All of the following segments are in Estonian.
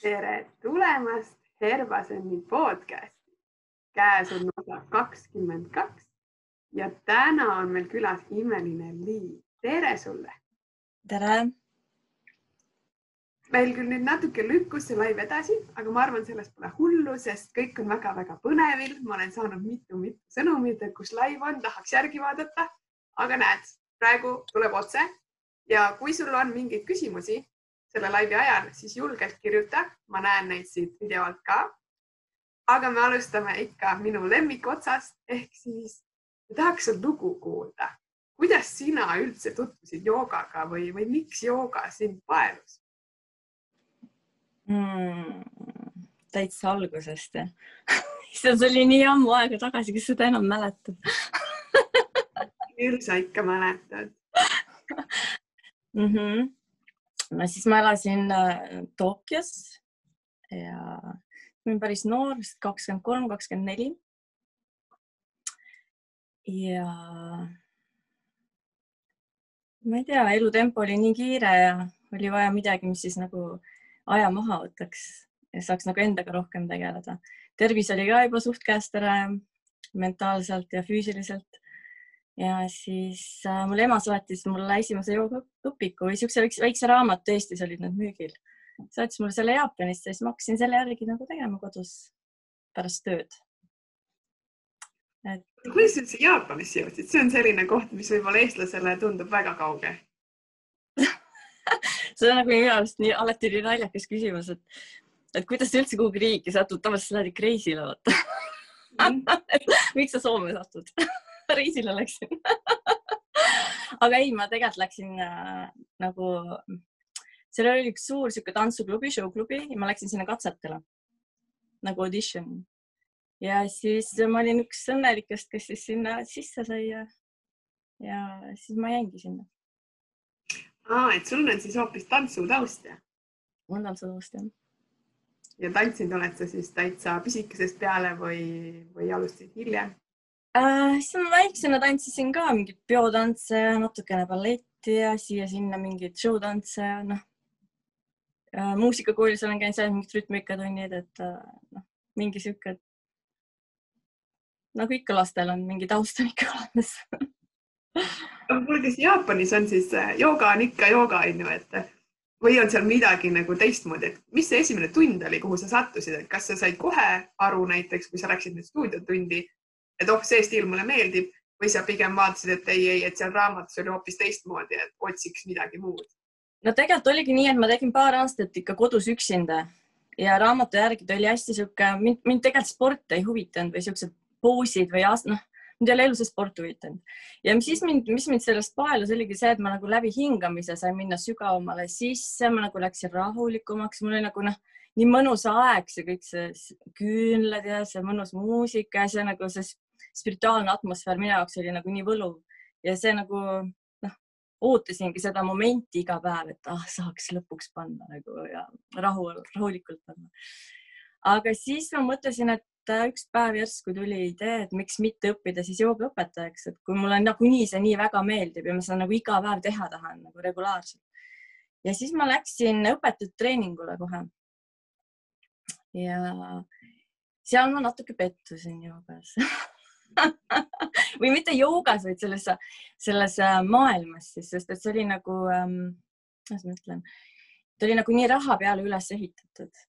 tere tulemast Herbaseni podcasti. käes on osa kakskümmend kaks ja täna on meil külas imeline Lii. tere sulle. tere. meil küll nüüd natuke lükkus see live edasi, aga ma arvan, sellest pole hullu, sest kõik on väga-väga põnevil. ma olen saanud mitu-mitu sõnumit, et kus live on, tahaks järgi vaadata. aga näed, praegu tuleb otse ja kui sul on mingeid küsimusi, selle laivi ajal, siis julgelt kirjuta, ma näen neid siit videolt ka. aga me alustame ikka minu lemmikotsast ehk siis tahaks lugu kuulda. kuidas sina üldse tutvusid joogaga või, või miks jooga sind paelus mm,? täitsa algusest jah issand, see oli nii ammu aega tagasi, kes seda enam mäletab küll sa ikka mäletad mm. -hmm no siis ma elasin äh, Tokyos ja olin päris noor, vist kakskümmend kolm, kakskümmend neli. ja ma ei tea, elutempo oli nii kiire ja oli vaja midagi, mis siis nagu aja maha võtaks ja saaks nagu endaga rohkem tegeleda. tervis oli ka juba suht käest ära mentaalselt ja füüsiliselt ja siis äh, mul ema saatis mulle esimese joogaõpiku või siukse väikse, raamatu, Eestis olid need müügil. saatis mulle selle Jaapanist ja siis ma hakkasin selle järgi nagu tegema kodus pärast tööd. et. kuidas sa üldse Jaapanisse jõudsid, see on selline koht, mis võib-olla eestlasele tundub väga kauge see on nagu minu arust nii alati nii naljakas küsimus, et, et kuidas sa üldse kuhugi riiki satud, tavaliselt lähed ikka reisile vaata mm. miks sa Soome satud reisile läksin aga ei, ma tegelikult läksin äh, nagu, seal oli üks suur sihuke tantsuklubi, showklubi ja ma läksin sinna katsetele nagu audition. ja siis ma olin üks õnnelikest, kes siis sinna sisse sai ja, ja siis ma jäingi sinna. aa, et sul on siis hoopis tantsutaust jah? on tantsutaust jah. ja tantsinud oled sa siis täitsa pisikesest peale või, või alustasid hiljem? Äh,? siis ma väiksena tantsisin ka mingeid peotantse natukene balletti ja siia-sinna mingeid showtantse ja noh äh,. muusikakoolis olen käinud seal mingid rütmikatunnid, et äh, noh, mingi sihuke. nagu ikka lastel on mingi taust on ikka olemas kuule, kas Jaapanis on siis äh, jooga on ikka jooga on ju, et või on seal midagi nagu teistmoodi, et mis see esimene tund oli, kuhu sa sattusid, et kas sa said kohe aru näiteks, kui sa läksid nüüd stuudiotundi et oh, see stiil mulle meeldib või sa pigem vaatasid, et ei, ei, et seal raamatus oli hoopis teistmoodi, et otsiks midagi muud? no tegelikult oligi nii, et ma tegin paar aastat ikka kodus üksinda ja raamatu järgi ta oli hästi sihuke, mind, mind tegelikult sport ei huvitanud või siuksed poosid või noh, mind ei ole elu see sport huvitanud. ja siis mind, mis mind sellest paelus, oligi see, et ma nagu läbi hingamise sain minna sügavamale sisse, ma nagu läksin rahulikumaks, mul oli nagu noh, nii mõnus aeg, see kõik see küünlad ja see mõnus muusika ja see nagu see spirituaalne atmosfäär minu jaoks oli nagu nii võluv ja see nagu noh, ootasingi seda momenti iga päev, et ah, saaks lõpuks panna nagu ja rahu, rahulikult panna. aga siis ma mõtlesin, et üks päev järsku tuli idee, et miks mitte õppida siis joogaõpetajaks, et kui mulle nagunii see nii väga meeldib ja ma seda nagu iga päev teha tahan nagu regulaarselt. ja siis ma läksin õpetajate treeningule kohe. ja seal ma natuke pettusin joogas või mitte joogas, vaid selles, selles äh, maailmas siis, sest et see oli nagu ähm,, kuidas ma ütlen, ta oli nagu nii raha peale üles ehitatud.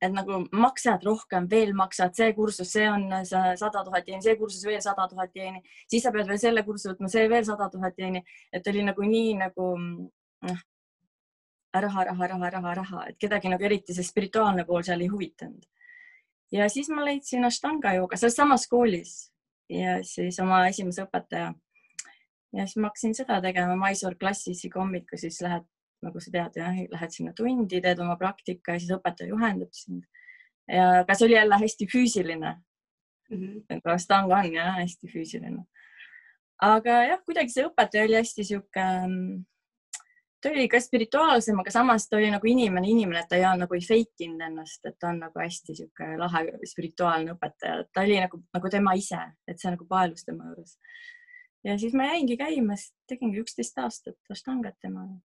et nagu maksad rohkem, veel maksad, see kursus, see on sada tuhat jeeni, see kursus veel sada tuhat jeeni, siis sa pead veel selle kursuse võtma, see veel sada tuhat jeeni, et oli nagu nii nagu noh, raha, raha, raha, raha, raha, et kedagi nagu eriti see spirituaalne pool seal ei huvitanud. ja siis ma leidsin Ashtanga jooga selles samas koolis ja siis oma esimese õpetaja. ja siis ma hakkasin seda tegema Mysore klassis iga hommiku, siis lähed, nagu sa tead, jah, lähed sinna tundi, teed oma praktika ja siis õpetaja juhendab sind. ja, aga see oli jälle hästi füüsiline mm. -hmm. nagu Astanga on jah, hästi füüsiline. aga jah, kuidagi see õpetaja oli hästi sihuke mm, ta oli ka spirituaalsem, aga samas ta oli nagu inimene, inimene, et ta ei olnud nagu ei fake inud ennast, et ta on nagu hästi sihuke lahe spirituaalne õpetaja, ta oli nagu, nagu tema ise, et see nagu paelus tema juures. ja siis ma jäingi käima, tegingi üksteist aastat Ashtangat temaga.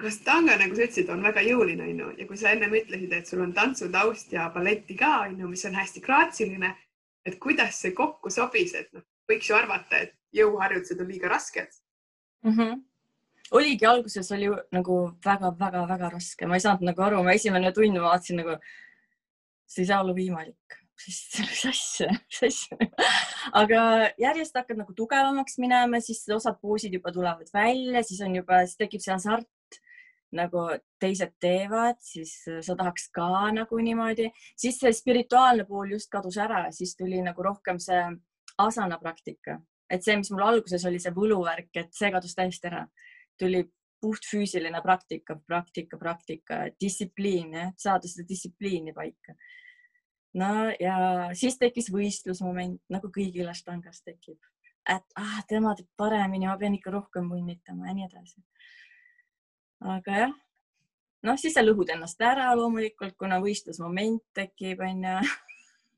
kas tanga, nagu sa ütlesid, on väga jõuline, onju, ja kui sa ennem ütlesid, et sul on tantsutaust ja balletti ka, onju, mis on hästi graatsiline, et kuidas see kokku sobis, et noh, võiks ju arvata, et jõuharjutused on liiga rasked mm. -hmm. Oligi alguses oli nagu väga-väga-väga raske, ma ei saanud nagu aru, ma esimene tund vaatasin nagu, see ei saa olla võimalik. Mis asja, mis asja. aga järjest hakkad nagu tugevamaks minema, siis osad poosid juba tulevad välja, siis on juba, siis tekib see hasart nagu teised teevad, siis sa tahaks ka nagu niimoodi, siis see spirituaalne pool just kadus ära, siis tuli nagu rohkem see asana praktika, et see, mis mul alguses oli see võluvärk, et see kadus täiesti ära, tuli puhtfüüsiline praktika, praktika, praktika, distsipliin, jah, saada seda distsipliini paika no ja siis tekkis võistlusmoment nagu kõigil Ashtangas tekib, et ah, tema teeb paremini, ma pean ikka rohkem punnitama ja nii edasi. aga jah, noh, siis sa lõhud ennast ära loomulikult, kuna võistlusmoment tekib, onju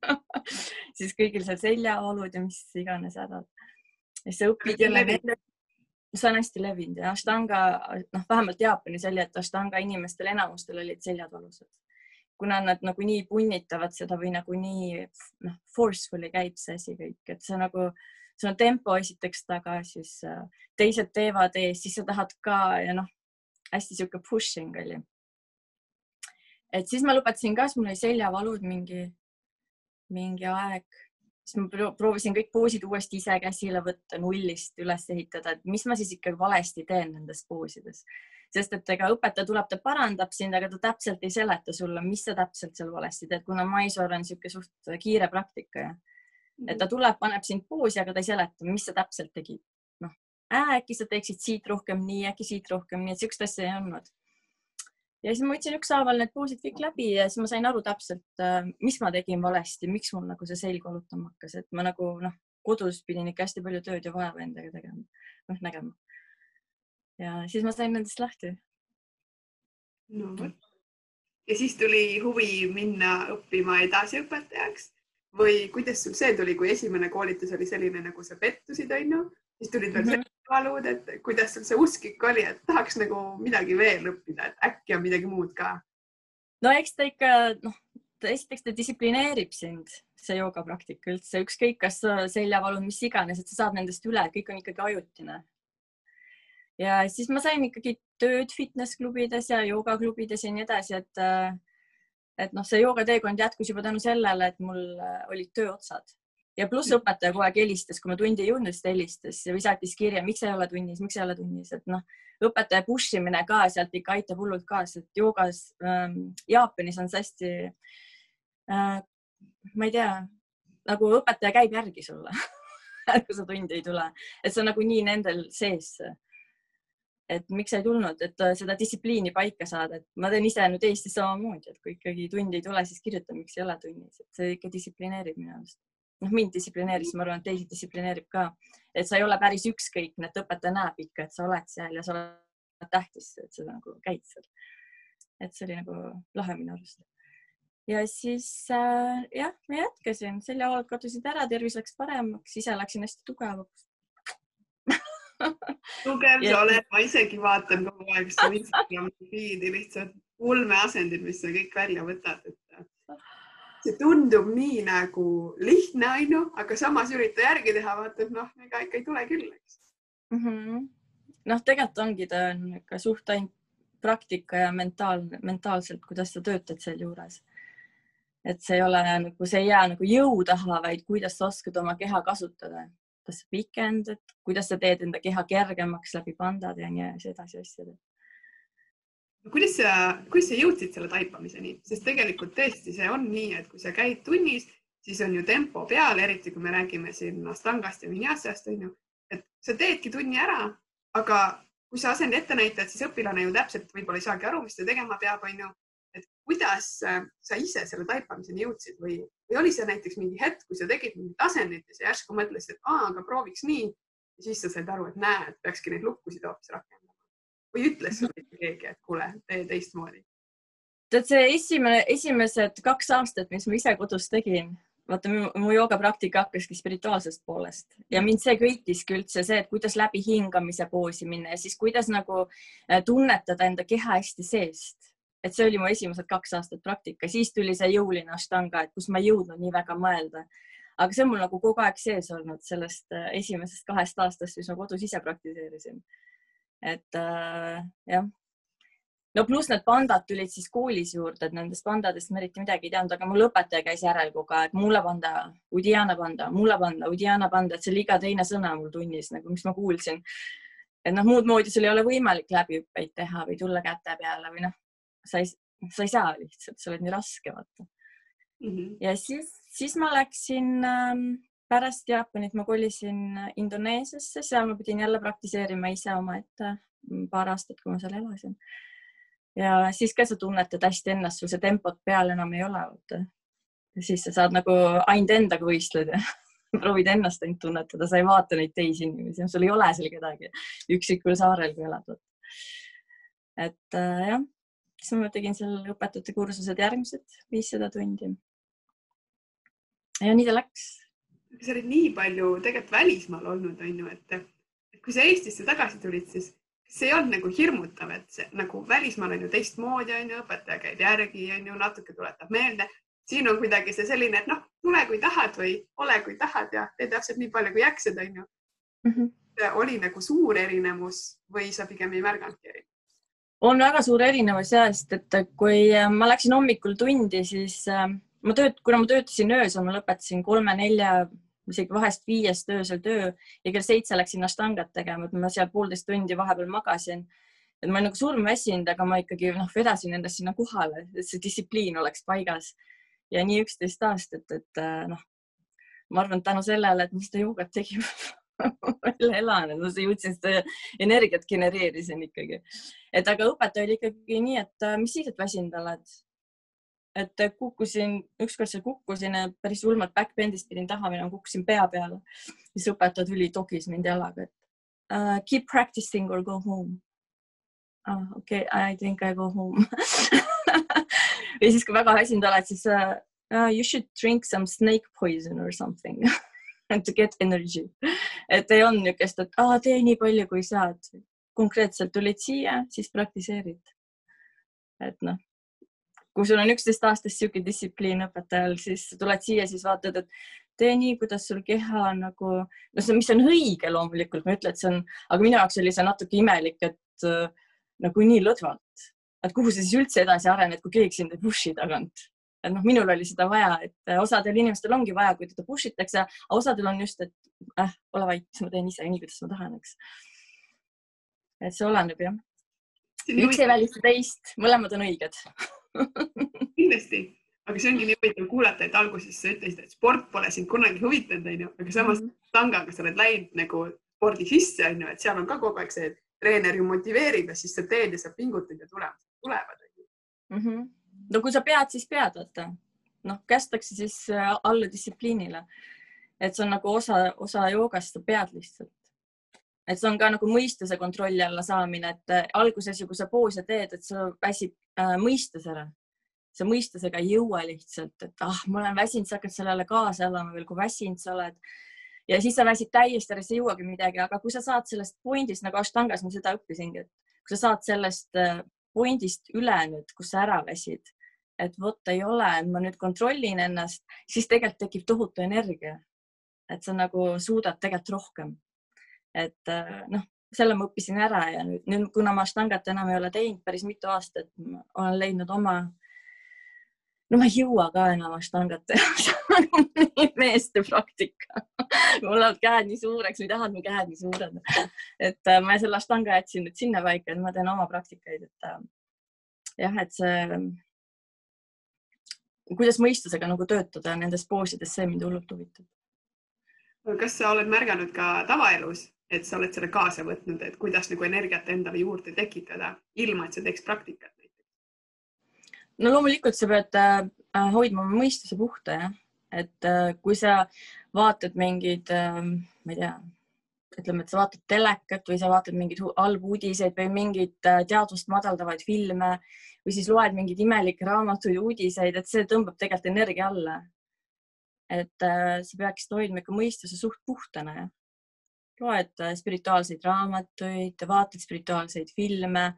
siis kõigil seal seljavalud ja mis iganes hädad. ja siis sa õpid jälle. See on hästi levinud ja Ashtanga, noh, vähemalt Jaapanis oli, et Ashtanga inimestel enamustel olid seljad valusad kuna nad nagunii punnitavad seda või nagunii noh, forcefully käib see asi kõik, et see nagu, sul on tempo esiteks taga, siis äh, teised teevad ees, siis sa tahad ka ja noh, hästi sihuke pushing oli. et siis ma lõpetasin ka, siis mul oli seljavalud mingi, mingi aeg, siis ma proovisin kõik poosid uuesti ise käsile võtta, nullist üles ehitada, et mis ma siis ikkagi valesti teen nendes poosides sest et ega õpetaja tuleb, ta parandab sind, aga ta täpselt ei seleta sulle, mis sa täpselt seal valesti teed, kuna Mysore on niisugune suht kiire praktika ja et ta tuleb, paneb sind poosi, aga ta ei seleta, mis sa täpselt tegid. noh, äkki sa teeksid siit rohkem nii, äkki siit rohkem nii, et siukest asja ei olnud. Ja siis ma võtsin ükshaaval need poosid kõik läbi ja siis ma sain aru täpselt, äh, mis ma tegin valesti, miks mul nagu see selg valutama hakkas, et ma nagu noh, kodus pidin ikka hästi palju tööd ja vaeva endaga tegema, noh nägema ja siis ma sain nendest lahti. no vot. ja siis tuli huvi minna õppima edasi õpetajaks või kuidas sul see tuli, kui esimene koolitus oli selline, nagu sa pettusid, onju, siis tulid veel mm -hmm. valud, et kuidas sul see usk ikka oli, et tahaks nagu midagi veel õppida, et äkki on midagi muud ka? no eks ta ikka, noh, esiteks ta distsiplineerib sind, see joogapraktika üldse, ükskõik, kas seljavalud, mis iganes, et sa saad nendest üle, kõik on ikkagi ajutine ja siis ma sain ikkagi tööd fitness klubides ja joogaklubides ja nii edasi, et et noh, see joogateekond jätkus juba tänu sellele, et mul äh, olid tööotsad ja pluss õpetaja kogu aeg helistas, kui ma tundi ei jõudnud, siis ta helistas või saatis kirja, miks ei ole tunnis, miks ei ole tunnis, et noh, õpetaja push imine ka sealt ikka aitab hullult kaasa, et joogas ähm, Jaapanis on see hästi äh,, ma ei tea, nagu õpetaja käib järgi sulle kui sa tundi ei tule, et see on nagunii nendel sees. Et miks sa ei tulnud, et äh, seda distsipliini paika saada, et ma teen ise nüüd Eestis samamoodi, et kui ikkagi tundi ei tule, siis kirjutan, miks ei ole tunnis, et see ikka distsiplineerib minu arust. Noh, mind distsiplineeris, ma arvan, et teisi distsiplineerib ka, et sa ei ole päris ükskõikne, et õpetaja näeb ikka, et sa oled seal ja sa oled tähtis, et sa nagu käid seal. et see oli nagu lahe minu arust. ja siis äh, jah, ma jätkasin, seljavalud kadusid ära, tervis läks paremaks, ise läksin hästi tugevaks tugev sa oled, ma isegi vaatan kogu aeg su Instagrami feed'i lihtsalt ulmeasendid, mis sa kõik välja võtad, et see tundub nii nagu lihtne, onju, aga samas ürita järgi teha, vaata, et noh, ega ikka ei tule küll, eks mm -hmm.. noh, tegelikult ongi, ta on ikka suht ainult praktika ja mentaalne, mentaalselt, kuidas sa töötad sealjuures. et see ei ole nagu, see ei jää nagu jõu taha, vaid kuidas sa oskad oma keha kasutada kas sa pikendad, kuidas sa teed enda keha kergemaks läbi pandade ja nii edasi asjade. Kuidas sa, kuidas sa jõudsid selle taipamiseni, sest tegelikult tõesti, see on nii, et kui sa käid tunnis, siis on ju tempo peal, eriti kui me räägime siin Astangast ja Vinyasast on ju, et sa teedki tunni ära, aga kui sa asend ettenäitajad, siis õpilane ju täpselt võib-olla ei saagi aru, mis ta tegema peab, on ju. Et kuidas sa ise selle taipamiseni jõudsid või, või oli see näiteks mingi hetk, kui sa tegid mingit asendit ja sa järsku mõtlesid, et aa, aga prooviks nii. Ja siis sa said aru, et näe, et peakski neid lukkusid hoopis rakendama või ütles sulle keegi, et kuule, tee teistmoodi? tead, see esimene, esimesed kaks aastat, mis ma ise kodus tegin, vaata mu joogapraktika hakkaski spirituaalsest poolest ja mind see köitiski üldse see, et kuidas läbi hingamise poosi minna ja siis kuidas nagu äh, tunnetada enda keha hästi seest. et see oli mu esimesed kaks aastat praktika, siis tuli see jõuline ashtanga, et kus ma ei jõudnud nii väga mõelda. aga see on mul nagu kogu aeg sees olnud sellest äh, esimesest kahest aastast, mis ma kodus ise praktiseerisin. Et äh, jah no pluss need pandad tulid siis koolis juurde, et nendest pandadest ma eriti midagi ei teadnud, aga mul õpetaja käis järel kogu aeg, mulle panda, Udiana panda, mulle panda, Udiana panda, et see oli iga teine sõna mul tunnis nagu, mis ma kuulsin. et noh, muud moodi sul ei ole võimalik läbihüppeid teha või tulla käte peale või noh, sa ei, sa ei saa lihtsalt, sa oled nii raske, vaata mm. -hmm. ja siis, siis ma läksin ähm, pärast Jaapanit ma kolisin Indoneesiasse, seal ma pidin jälle praktiseerima ise omaette paar aastat, kui ma seal elasin ja siis ka sa tunnetad hästi ennast, sul see tempot peal enam ei ole, vaata. siis sa saad nagu ainult endaga võistleda proovid ennast ainult tunnetada, sa ei vaata neid teisi inimesi, sul ei ole seal kedagi üksikul saarel, kui elad. et äh, jah, siis ma tegin seal õpetajate kursused järgmised viissada tundi. ja nii ta läks. Sa olid nii palju tegelikult välismaal olnud, on ju, et kui sa Eestisse tagasi tulid, siis see ei olnud nagu hirmutav, et see nagu välismaal on ju teistmoodi, on ju, õpetaja käib järgi, on ju, natuke tuletab meelde. siin on kuidagi see selline, et noh, tule kui tahad või ole kui tahad ja tee täpselt nii palju kui jaksad, on ju mm. -hmm. oli nagu suur erinevus või sa pigem ei märganudki erinevust? on väga suur erinevus ja, sest et kui äh, ma läksin hommikul tundi, siis äh, ma tööt-, kuna ma töötasin öösel, ma lõpetasin kolme-nelja isegi vahest viiest öösel töö ja kell seitse läksin Ashtangat tegema, et ma seal poolteist tundi vahepeal magasin. et ma olin nagu surmväsinud, aga ma ikkagi noh, vedasin endast sinna kohale, et see distsipliin oleks paigas ja nii üksteist aastat, et äh, noh, ma arvan, et tänu sellele, et ma seda joogat tegin veel elan, et ma jõudsin seda energiat genereerisin ikkagi. et aga õpetaja oli ikkagi nii, et äh, mis siis, et väsinud oled et kukkusin, ükskord seal kukkusin päris julmalt backbend'ist pidin taha minema, kukkusin pea peale. siis õpetaja tuli, tokis mind jalaga, et uh, keep practicing or go home uh,. okei okay,, I think I go home ja siis, kui väga väsinud oled, siis uh, uh, you should drink some snake poison or something to get energy. et ei olnud niisugust, et ah, tee nii palju, kui saad. konkreetselt tulid siia, siis praktiseerid. et noh kui sul on üksteist aastast niisugune distsipliin õpetajal, siis tuled siia, siis vaatad, et tee nii, kuidas sul keha nagu, no see, mis on õige loomulikult, ma ei ütle, et see on, aga minu jaoks oli see natuke imelik, et äh, nagu nii lõdvalt, et kuhu sa siis üldse edasi arened, kui keegi sind ei push'i tagant. et noh, minul oli seda vaja, et osadel inimestel ongi vaja, kui teda push itakse, aga osadel on just, et äh, ole vait, ma teen ise nii, kuidas ma tahan, eks. et see oleneb jah. üks ei välista teist, mõlemad on õiged kindlasti, aga see ongi nii huvitav kuulata, et alguses sa ütlesid, et sport pole sind kunagi huvitanud, onju, aga samas mm -hmm. tangaga sa oled läinud nagu spordi sisse, onju, et seal on ka kogu aeg see, et treener ju motiveerib ja siis sa teed ja sa pingutad ja tulemused tulevad mm. -hmm. no kui sa pead, siis pead, vaata. noh, kästakse siis äh, alla distsipliinile. et see on nagu osa, osa joogast, sa pead lihtsalt et see on ka nagu mõistuse kontrolli alla saamine, et äh, alguses ju, kui sa poose teed, et sa väsib äh, mõistus ära. sa mõistusega ei jõua lihtsalt, et ah, ma olen väsinud, sa hakkad sellele kaasa elama veel, kui väsinud sa oled. ja siis sa väsid täiesti ära, sa ei jõuagi midagi, aga kui sa saad sellest point'ist nagu Ashtangas ma seda õppisingi, et kui sa saad sellest äh, point'ist üle nüüd, kus sa ära väsid, et vot ei ole, ma nüüd kontrollin ennast, siis tegelikult tekib tohutu energia. et sa nagu suudad tegelikult rohkem et äh, noh, selle ma õppisin ära ja nüüd, nüüd kuna ma štangat enam ei ole teinud päris mitu aastat, olen leidnud oma. no ma ei jõua ka enam štangat teha, see on nii meeste praktika mul lähevad käed nii suureks või tahavad mu käed nii suured. et äh, ma selle štanga jätsin nüüd sinnapaika, et ma teen oma praktikaid, et äh, jah, et see kuidas mõistusega nagu töötada nendes poosides, see mind hullult huvitab. kas sa oled märganud ka tavaelus, et sa oled selle kaasa võtnud, et kuidas nagu energiat endale juurde tekitada, ilma et sa teeks praktikat näiteks? no loomulikult sa pead äh, hoidma oma mõistuse puhta, jah, et äh, kui sa vaatad mingeid äh,, ma ei tea, ütleme, et sa vaatad telekat või sa vaatad mingeid halbu uudiseid või mingeid äh, teadvust madaldavaid filme või siis loed mingeid imelikke raamatuid, uudiseid, et see tõmbab tegelikult energia alla. et äh, sa peaksid hoidma ikka mõistuse suht puhtana ja loed äh, spirituaalseid raamatuid, vaatad spirituaalseid filme,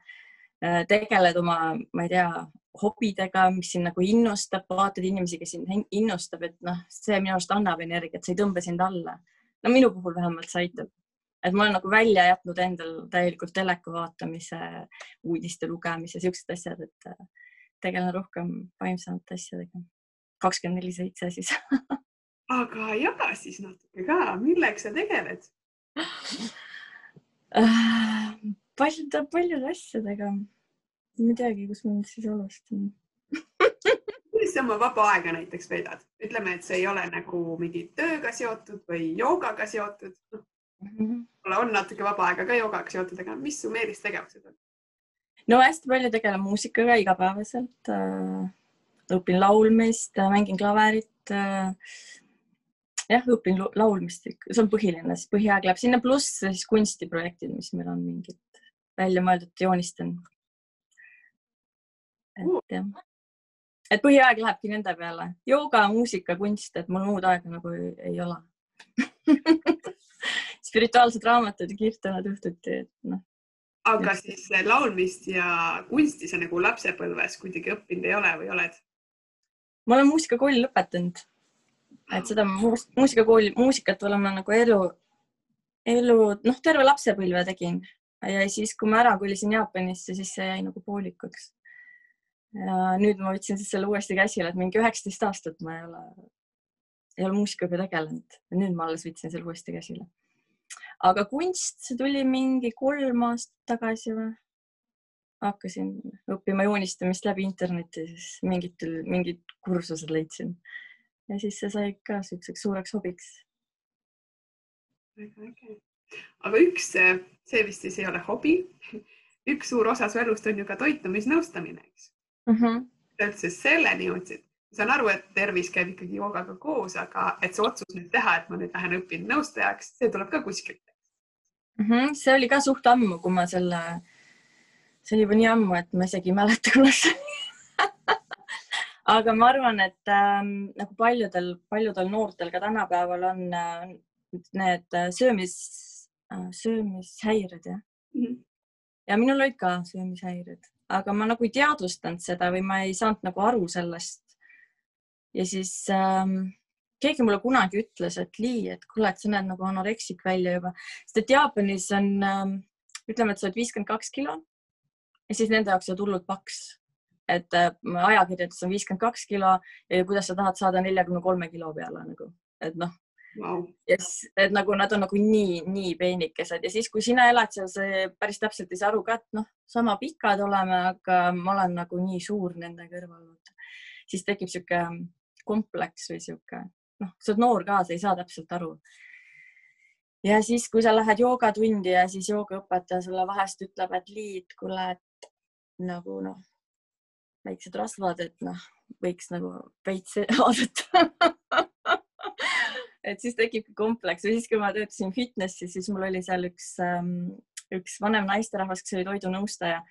tegeled oma, ma ei tea, hobidega, mis sind nagu innustab, vaatad inimesi, kes sind innustab, et noh, see minu arust annab energiat, see ei tõmba sind alla. no minu puhul vähemalt see aitab et ma olen nagu välja jätnud endal täielikult teleka vaatamise, uudiste lugemise, siuksed asjad, et äh, tegelen rohkem vaimsemate asjadega. kakskümmend neli seitse siis aga jaga siis natuke ka, millega sa tegeled äh, paljude, paljude asjadega. ma ei teagi, kus ma nüüd siis alustan kuidas sa oma vaba aega näiteks veedad? ütleme, et see ei ole nagu mingi tööga seotud või joogaga seotud no mm. -hmm. on natuke vaba aega ka joogaga seotud, aga mis su eelistegevused on? no hästi palju tegelen muusikaga igapäevaselt äh,. õpin laulmist, mängin klaverit äh,. Jah, õpin laulmist, see on põhiline, siis põhiaeg läheb sinna, pluss siis kunstiprojektid, mis meil on mingid välja mõeldud, joonistan. et jah, et põhiaeg lähebki nende peale, jooga, muusika, kunst, et mul muud aega nagu ei, ei ole spirituaalsed raamatud ja kirjutanud õhtuti, et noh. aga siis laulmist ja kunsti sa nagu lapsepõlves kuidagi õppinud ei ole või oled? ma olen muusikakooli lõpetanud, et seda muusikakooli, muusikat olen ma nagu elu, elu, noh, terve lapsepõlve tegin ja siis, kui ma ära kolisin Jaapanisse, siis see jäi nagu poolikuks. ja nüüd ma võtsin siis selle uuesti käsile, et mingi üheksateist aastat ma ei ole, ei ole muusikaga tegelenud. nüüd ma alles võtsin selle uuesti käsile aga kunst, see tuli mingi kolm aastat tagasi või? hakkasin õppima joonistamist läbi interneti, siis mingitel, mingid kursused leidsin ja siis see sai ka siukseks suureks hobiks. väga äge. aga üks, see vist siis ei ole hobi. üks suur osa su elust on ju ka toitumisnõustamine, eks mm -hmm.. sa üldse selleni jõudsid? ma saan aru, et tervis käib ikkagi joogaga koos, aga et see otsus nüüd teha, et ma nüüd lähen õpin nõustajaks, see tuleb ka kuskilt mm. -hmm. see oli ka suht ammu, kui ma selle, see oli juba nii ammu, et ma isegi ei mäleta, oli aga ma arvan, et äh, nagu paljudel, paljudel noortel ka tänapäeval on äh, need äh, söömis äh,, söömishäired jah mm. -hmm. ja minul olid ka söömishäired, aga ma nagu ei teadvustanud seda või ma ei saanud nagu aru sellest. ja siis ähm, keegi mulle kunagi ütles, et Lii, et kuule, et sa näed nagu anoreksik välja juba, sest et Jaapanis on, ähm, ütleme, et sa oled viiskümmend kaks kilo ja siis nende jaoks sa oled hullult paks. Et äh, ajakirjandus on viiskümmend kaks kilo ja kuidas sa tahad saada neljakümne kolme kilo peale nagu, et noh wow.. yes, et nagu nad on nagu nii, nii peenikesed ja siis, kui sina elad seal, sa päris täpselt ei saa aru ka, et noh, sama pikad oleme, aga ma olen nagu nii suur nende kõrval. siis tekib sihuke kompleks või sihuke noh, sa oled noor ka, sa ei saa täpselt aru. ja siis, kui sa lähed joogatundi ja siis joogaõpetaja sulle vahest ütleb, et Liit, kuule, et nagu noh, väiksed rasvad, et noh, võiks nagu veits vaadata. Et siis tekibki kompleks. Või siis, kui ma töötasin fitnessi, siis mul oli seal üks ähm, üks vanem naisterahvas, kes oli toidunõustaja.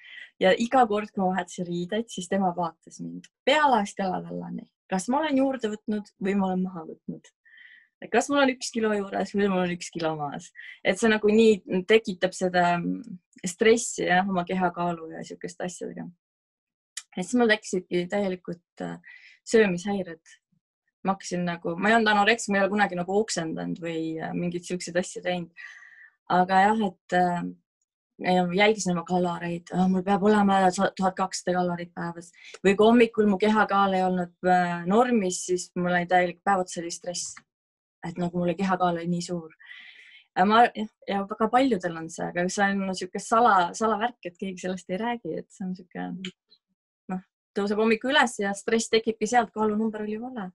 Ja iga kord, kui ma vahetasin riideid, siis tema vaatas mind. Pealaest jalatallani kas ma olen juurde võtnud või ma olen maha võtnud. kas mul on üks kilo juures või mul on üks kilo maas, et see nagu nii tekitab seda mm, stressi jah, oma kehakaalu ja siukeste asjadega. Ja siis mul tekkisidki täielikult äh, söömishäired. ma hakkasin nagu, ma ei olnud anoreksik, ma ei ole kunagi nagu oksendanud või äh, mingeid siukseid asju teinud. aga jah, et äh, jälgisin oma kaloreid oh,, mul peab olema tuhat kakssada kalorit päevas või kui hommikul mu kehakaal ei olnud äh, normis, siis mul oli täielik päev otsa oli stress. et nagu mul kehakaal oli nii suur. ma ja väga paljudel on see, aga see on niisugune sala, salavärk, et keegi sellest ei räägi, et see on niisugune tõuseb hommikul üles ja stress tekibki sealt, kaalunumber oli vale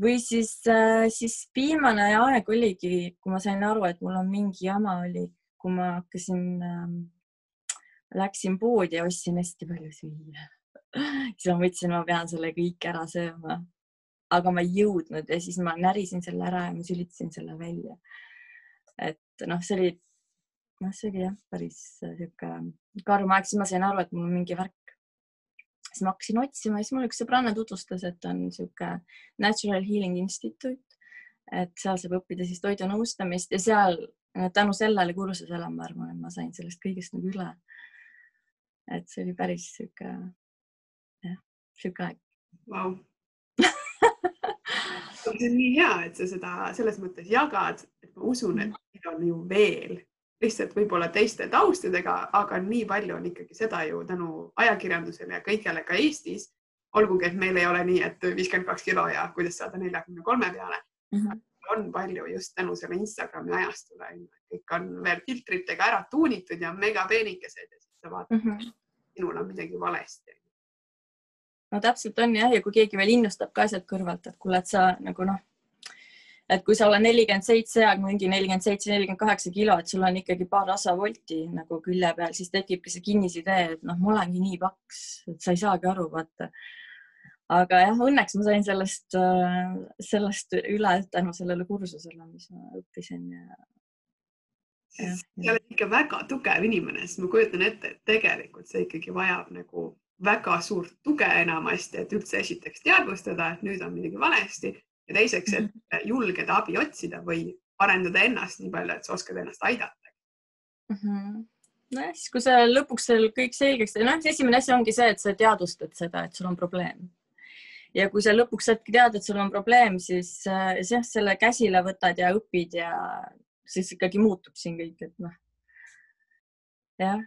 või siis, äh, siis viimane aeg oligi, kui ma sain aru, et mul on mingi jama oli kui ma hakkasin äh,, läksin poodi ja ostsin hästi palju süüa. siis ma mõtlesin, ma pean selle kõik ära sööma. aga ma ei jõudnud ja siis ma närisin selle ära ja ma sülitasin selle välja. et noh, see oli, noh, see oli jah, päris sihuke karm aeg, siis ma sain aru, et mul on mingi värk. Siis ma hakkasin otsima siis mulle üks sõbranna tutvustas, et on niisugune Natural Healing Institute, et seal saab õppida siis toidunõustamist ja seal tänu sellele kursusele ma arvan, et ma sain sellest kõigest nagu üle. et see oli päris sihuke, jah, sihuke aeg wow. see on nii hea, et sa seda selles mõttes jagad, et ma usun, et neid on ju veel lihtsalt võib-olla teiste taustadega, aga nii palju on ikkagi seda ju tänu ajakirjandusele ja kõigele ka Eestis. olgugi, et meil ei ole nii, et viiskümmend kaks kilo ja kuidas saada neljakümne kolme peale mm. -hmm. on palju just tänu selle Instagrami ajastule, kõik on veel filtritega ära tuunitud ja megapeenikesed ja siis sa vaatad mm, -hmm. sinul on midagi valesti no täpselt on jah, ja kui keegi veel innustab ka sealt kõrvalt, et kuule, et sa nagu noh, et kui sa oled nelikümmend seitse ja mingi nelikümmend seitse, nelikümmend kaheksa kilo, et sul on ikkagi paar rasavolti nagu külje peal, siis tekibki see kinnisidee, et noh, ma olengi nii paks, et sa ei saagi aru, vaata. aga jah, õnneks ma sain sellest, äh, sellest üle tänu sellele kursusele, mis ma õppisin ja sa oled ikka väga tugev inimene, sest ma kujutan ette, et tegelikult see ikkagi vajab nagu väga suurt tuge enamasti, et üldse esiteks teadvustada, et nüüd on midagi valesti ja teiseks, et mhm. julgeda abi otsida või arendada ennast nii palju, et sa oskad ennast aidata mm. -hmm nojah, siis kui sa lõpuks seal kõik selgeks noh, esimene asi ongi see, et sa teadvustad seda, et sul on probleem. ja kui sa lõpuks saadki teada, et sul on probleem, siis äh, jah, selle käsile võtad ja õpid ja siis ikkagi muutub siin kõik, et noh. jah,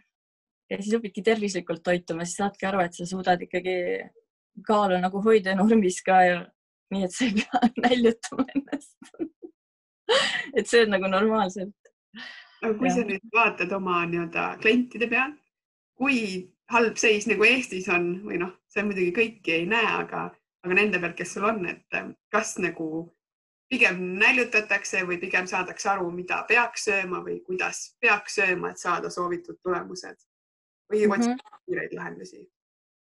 ja siis õpidki tervislikult toituma, siis saadki aru, et sa suudad ikkagi kaalu nagu hoida normis ka ja nii et sa ei pea näljutama ennast et see on nagu normaalselt. aga kui ja. sa nüüd vaatad oma nii-öelda klientide pealt, kui halb seis nagu Eestis on või noh, see muidugi kõiki ei näe, aga, aga nende pealt, kes sul on, et kas nagu pigem näljutatakse või pigem saadakse aru, mida peaks sööma või kuidas peaks sööma, et saada soovitud tulemused või otsida mm -hmm. kiireid lahendusi?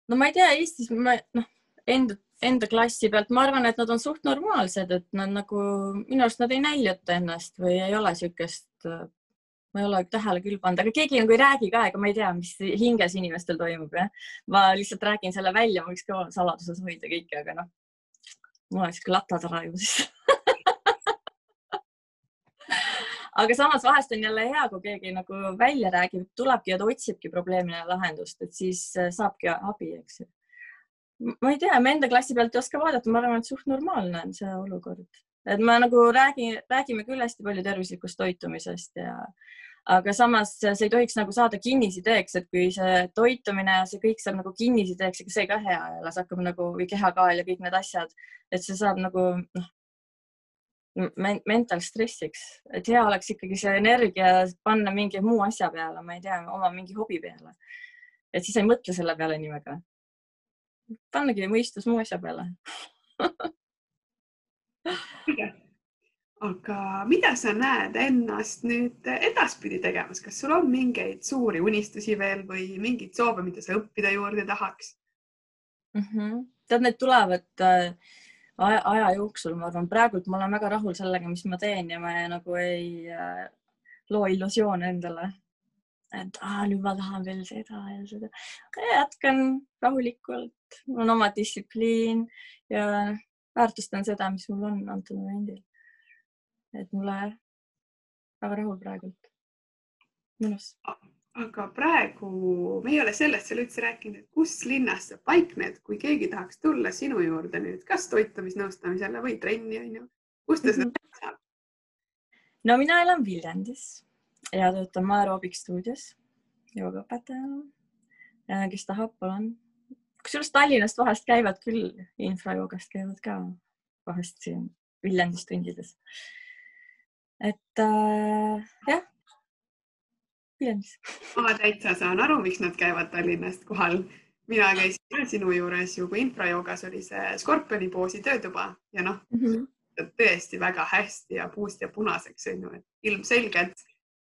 no ma ei tea, Eestis ma noh, enda enda klassi pealt, ma arvan, et nad on suht normaalsed, et nad nagu minu arust nad ei näljuta ennast või ei ole niisugust, ma ei ole tähele küll pannud, aga keegi nagu ei räägi ka, ega ma ei tea, mis hinges inimestel toimub, jah. ma lihtsalt räägin selle välja, ma võiks ka saladuses hoida kõike, aga noh, mul on sihuke latatara ju siis. Aga samas vahest on jälle hea, kui keegi nagu välja räägib, tulebki ja ta otsibki probleemile lahendust, et siis saabki abi, eks ju ma ei tea, ma enda klassi pealt ei oska vaadata, ma arvan, et suht normaalne on see olukord, et ma nagu räägin, räägime küll hästi palju tervislikust toitumisest ja aga samas see ei tohiks nagu saada kinnisideeks, et kui see toitumine ja see kõik saab nagu kinnisideeks, ega see ka hea ei ole, see hakkab nagu või kehakaal ja kõik need asjad, et see saab nagu noh, mental stressiks, et hea oleks ikkagi see energia panna mingi muu asja peale, ma ei tea, oma mingi hobi peale. et siis ei mõtle selle peale nii väga pannagi mõistus muu asja peale aga mida sa näed ennast nüüd edaspidi tegemas, kas sul on mingeid suuri unistusi veel või mingeid soove, mida sa õppida juurde tahaks mm? -hmm. tead, need tulevad äh, aja, aja jooksul, ma arvan, praegult ma olen väga rahul sellega, mis ma teen ja ma nagu ei äh, loo illusioone endale et ah, nüüd ma tahan veel seda ja seda. jätkan rahulikult, mul on oma distsipliin ja väärtustan seda, mis mul on antud momendil. et mulle väga rahul praegult, mõnus. aga praegu me ei ole sellest seal üldse rääkinud, et kus linnas sa paikned, kui keegi tahaks tulla sinu juurde nüüd, kas toitumisnõustamisele või trenni onju, kus ta seda teha saab? no mina elan Viljandis ja töötan Maeroobic stuudios joogaõpetajana. kes tahab, palun. kusjuures Tallinnast vahest käivad küll, infrajoogast käivad ka vahest siin Viljandis tundides. et äh, jah, Viljandis. ma täitsa saan aru, miks nad käivad Tallinnast kohal. mina käisin sinu juures ju, kui infrajoogas oli see skorpioni poosi töötuba ja noh mm -hmm., tõesti väga hästi ja puust ja punaseks on ju, et ilmselgelt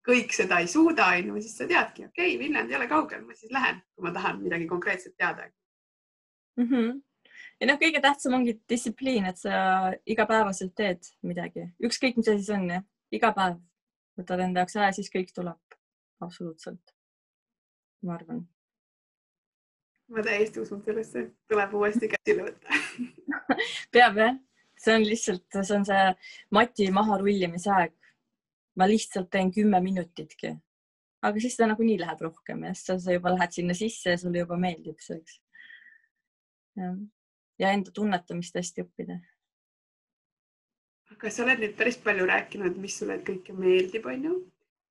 kõik seda ei suuda, onju, siis sa teadki, okei okay,, Viljandi ei ole kaugel, ma siis lähen, kui ma tahan midagi konkreetset teada mm. -hmm. ja noh, kõige tähtsam ongi distsipliin, et sa igapäevaselt teed midagi, ükskõik, mis asi see on, iga päev võtad enda jaoks aja, siis kõik tuleb. absoluutselt. ma arvan. ma täiesti usun sellesse, tuleb uuesti käsile võtta peab jah, see on lihtsalt, see on see mati maharullimise aeg. Ma lihtsalt teen kümme minutitki, aga siis ta nagunii läheb rohkem ja siis sa juba lähed sinna sisse ja sulle juba meeldib see, eks. ja enda tunnetamist hästi õppida. aga sa oled nüüd päris palju rääkinud, mis sulle kõike meeldib, onju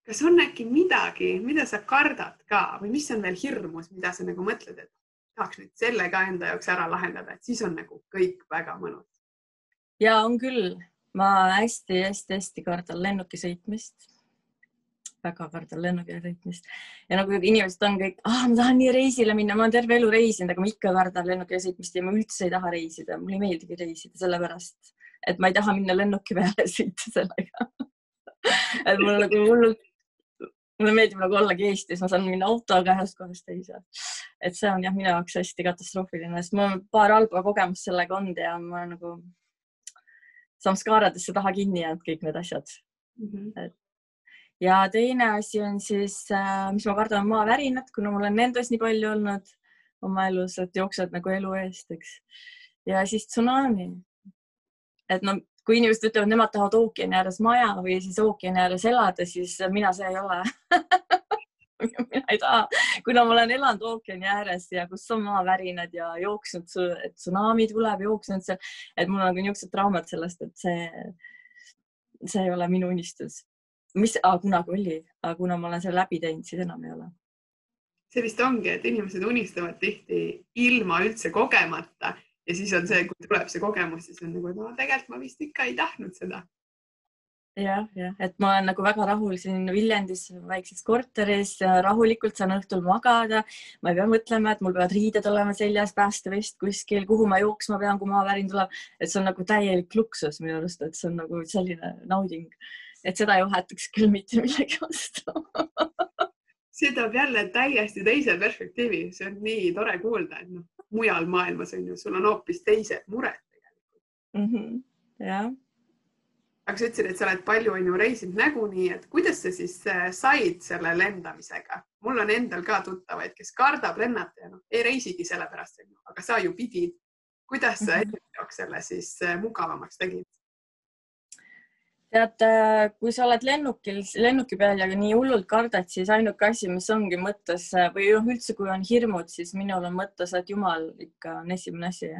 kas on äkki midagi, mida sa kardad ka või mis on veel hirmus, mida sa nagu mõtled, et tahaks nüüd selle ka enda jaoks ära lahendada, et siis on nagu kõik väga mõnus. ja on küll, ma hästi-hästi-hästi kardan lennuki sõitmist. väga kardan lennuki sõitmist ja nagu inimesed on kõik ah,, ma tahan nii reisile minna, ma olen terve elu reisinud, aga ma ikka kardan lennuki sõitmist ja ma üldse ei taha reisida, mulle ei meeldigi reisida, sellepärast et ma ei taha minna lennuki peale sõita sellega et mul nagu hullult mulle meeldib nagu ollagi Eestis, ma saan minna autoga ühest kohast teise. et see on jah, minu jaoks hästi katastroofiline, sest mul paar halba kogemust sellega olnud ja ma nagu samskaaradesse taha kinni jäänud kõik need asjad mm. -hmm. Et... ja teine asi on siis, äh, mis ma kardan, maavärinad, kuna mul on nendes nii palju olnud oma elus, et jooksed nagu elu eest, eks. ja siis tsunami. et no kui inimesed ütlevad, nemad tahavad ookeani ääres maja või siis ookeani ääres elada, siis mina see ei ole mina ei taha, kuna ma olen elanud ookeani ääres ja kus on maavärinad ja jooksnud, tsunami tuleb, jooksnud seal, et mul on nagu niisugused traumad sellest, et see, see ei ole minu unistus. mis ah,, kunagi oli, aga kuna ma olen selle läbi teinud, siis enam ei ole see vist ongi, et inimesed unistavad tihti ilma üldse kogemata ja siis on see, kui tuleb see kogemus, siis on nagu, et no tegelikult ma vist ikka ei tahtnud seda. Jah, jah, et ma olen nagu väga rahul siin Viljandis väikses korteris, rahulikult saan õhtul magada. ma ei pea mõtlema, et mul peavad riided olema seljas, päästevest kuskil, kuhu ma jooksma pean, kui maavärin tuleb. et see on nagu täielik luksus minu arust, et see on nagu selline nauding, et seda ei vahetaks küll mitte millegi vastu see toob jälle täiesti teise perspektiivi, see on nii tore kuulda, et noh, mujal maailmas on ju, sul on hoopis teised mured tegelikult mm. -hmm. jah. Aga sa ütlesid, et sa oled palju on ju reisinud nagunii, et kuidas sa siis äh, said selle lendamisega? mul on endal ka tuttavaid, kes kardab lennata ja noh, ei reisigi sellepärast, aga sa ju pidid. kuidas sa -hmm. enda jaoks selle siis äh, mugavamaks tegid? tead, äh, kui sa oled lennukil, lennuki peal ja nii hullult kardad, siis ainuke asi, mis ongi mõttes või noh, üldse, kui on hirmud, siis minul on mõttes, et Jumal ikka on esimene asi.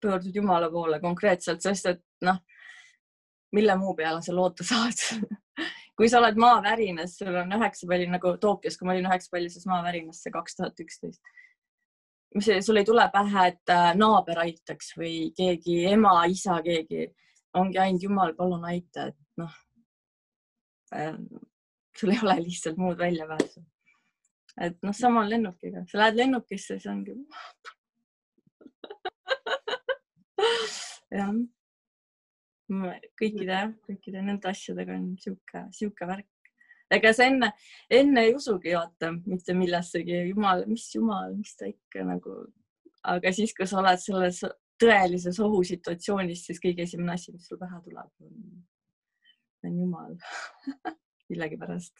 pöördud Jumala poole konkreetselt, sest et noh, mille muu peale sa loota saad? Kui sa oled maavärinas, sul on üheksa palli nagu Tokyos, kui ma olin üheksa pallises maavärinas, see kaks tuhat üksteist. Mis sul ei tule pähe, et äh, naaber aitaks või keegi ema, isa, keegi? Ongi ainult Jumal, palun aita, et noh äh,, sul ei ole lihtsalt muud väljapääsu. et noh, sama on lennukiga, sa lähed lennukisse, siis ongi jah, kõikide, kõikide nende asjadega on sihuke, sihuke värk. ega sa enne, enne ei usugi vaata mitte millessegi, jumal, mis jumal, mis ta ikka nagu, aga siis, kui sa oled selles tõelises ohusituatsioonis, siis kõige esimene asi, mis sul pähe tuleb, on, on jumal millegipärast.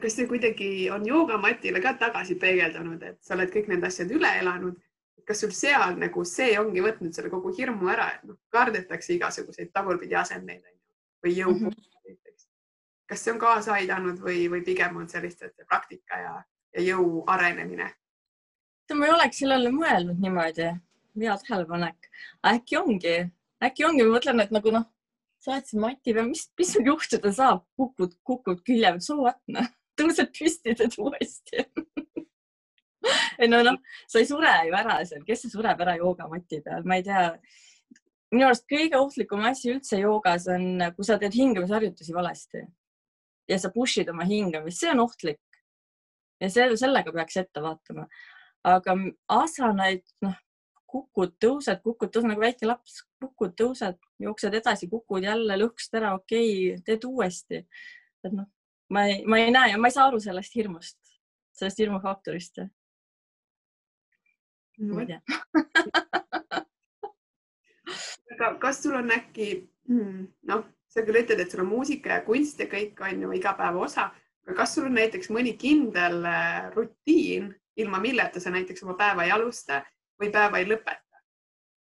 kas see kuidagi on joogamatile ka tagasi peegeldanud, et sa oled kõik need asjad üle elanud? Kas sul seal nagu see ongi võtnud selle kogu hirmu ära, et noh, kardetakse igasuguseid tagurpidi asendeid või jõu mm -hmm. näiteks. kas see on kaasa aidanud või, või pigem on see lihtsalt praktika ja, ja jõu arenemine? ma ei oleks sellele mõelnud niimoodi hea tähelepanek. äkki ongi, äkki ongi, ma mõtlen, et nagu noh, sa oled siin mati peal, mis, mis sul juhtuda saab, kukud, kukud külje peal, so what noh, tõused püsti, teed uuesti ei no noh, sa ei sure ju ära seal, kes sureb ära joogamati peal, ma ei tea. minu arust kõige ohtlikum asi üldse joogas on, kui sa teed hingamisharjutusi valesti ja sa push'id oma hingamist, see on ohtlik. ja see, sellega peaks ette vaatama. aga asanaid, noh, kukud, tõused, kukud, tõused nagu väike laps, kukud, tõused, jooksed edasi, kukud jälle lõhkust ära, okei okay,, teed uuesti. et noh, ma ei, ma ei näe ja ma ei saa aru sellest hirmust, sellest hirmufaktorist. Ei tea aga kas sul on äkki, hmm, noh, sa küll ütled, et sul on muusika ja kunst ja kõik on ju igapäeva osa, aga kas sul on näiteks mõni kindel äh, rutiin, ilma milleta sa näiteks oma päeva ei alusta või päeva ei lõpeta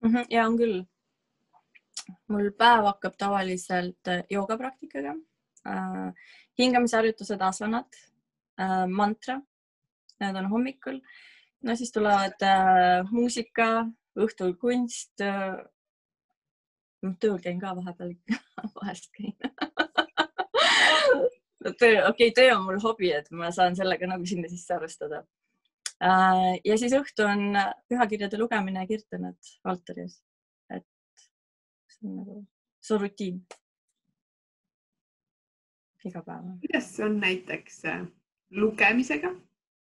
mm? -hmm, ja on küll. mul päev hakkab tavaliselt äh, joogapraktikaga äh,, hingamisharjutused, asanad äh,, mantra, need on hommikul. No siis tulevad äh, muusika, õhtul kunst äh,. tööl käin ka vahepeal vahest käin töö, okei okay,, töö on mul hobi, et ma saan sellega nagu sinna sisse arvestada. Äh, ja siis õhtu on pühakirjade lugemine ja kirtanad altaris. et see on nagu, see on rutiin. iga päev. kuidas on näiteks äh, lugemisega?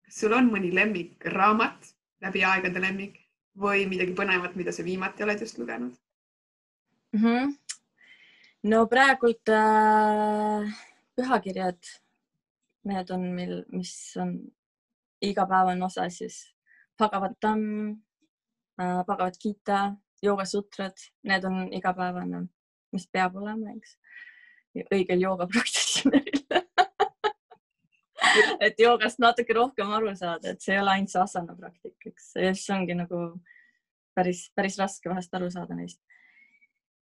Kas sul on mõni lemmikraamat, läbi aegade lemmik või midagi põnevat, mida sa viimati oled just lugenud mm? -hmm. no praegult äh pühakirjad, need on meil, mis on igapäevane osa siis Bhagavatam äh,, Bhagavad Gita, joogasutrad, need on igapäevane, mis peab olema, eks, õigel joogapraktitsioonil et joogast natuke rohkem aru saada, et see ei ole ainult see asana praktika, eks, siis ongi nagu päris, päris raske vahest aru saada neist.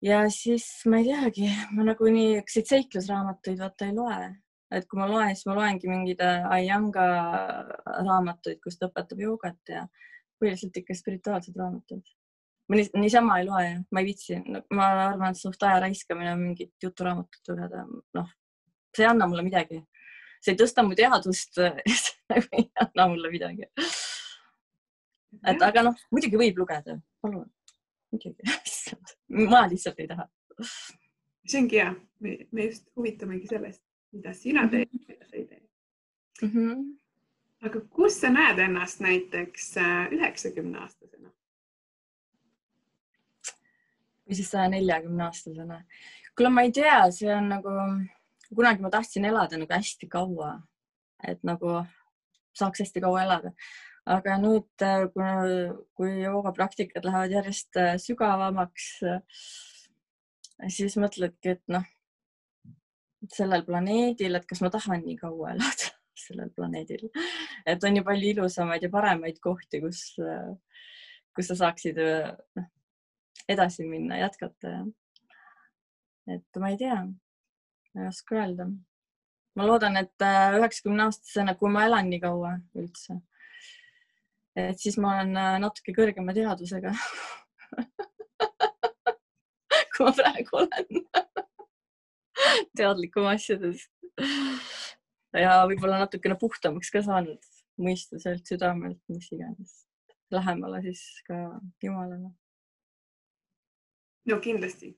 Ja siis ma ei teagi, ma nagunii siukseid seiklusraamatuid vaata ei loe, et kui ma loen, siis ma loengi mingeid Ayanga raamatuid, kus ta õpetab joogat ja põhiliselt ikka spirituaalsed raamatud. ma niisama ei loe, ma ei viitsi ma arvan, et suht aja raiskamine on mingit juturaamatut lugeda, noh, see ei anna mulle midagi. See ei tõsta mu teadvust ei anna mulle midagi. et aga noh, muidugi võib lugeda, palun muidugi ma lihtsalt ei taha. see ongi hea, me just huvitamegi sellest, mida sina teed mida sa ei tee mm. -hmm. aga kus sa näed ennast näiteks äh, üheksakümne aastasena? või siis saja neljakümne aastasena? kuule, ma ei tea, see on nagu, kunagi ma tahtsin elada nagu hästi kaua, et nagu saaks hästi kaua elada. Aga nüüd, äh, kui, kui joogapraktikad lähevad järjest äh, sügavamaks, äh, siis mõtledki, et noh, sellel planeedil, et kas ma tahan nii kaua elada sellel planeedil, et on ju palju ilusamaid ja paremaid kohti, kus, kus sa saaksid noh, edasi minna, jätkata. et ma ei tea, ma ei oska öelda. ma loodan, et üheksakümne aastasena, kui ma elan nii kaua üldse et siis ma olen äh, natuke kõrgema teadvusega kui ma praegu olen teadlikum asjadest. ja võib-olla natukene puhtamaks ka saanud mõistuselt, südamelt, mis iganes. Lähemale siis ka Jumalale. no kindlasti,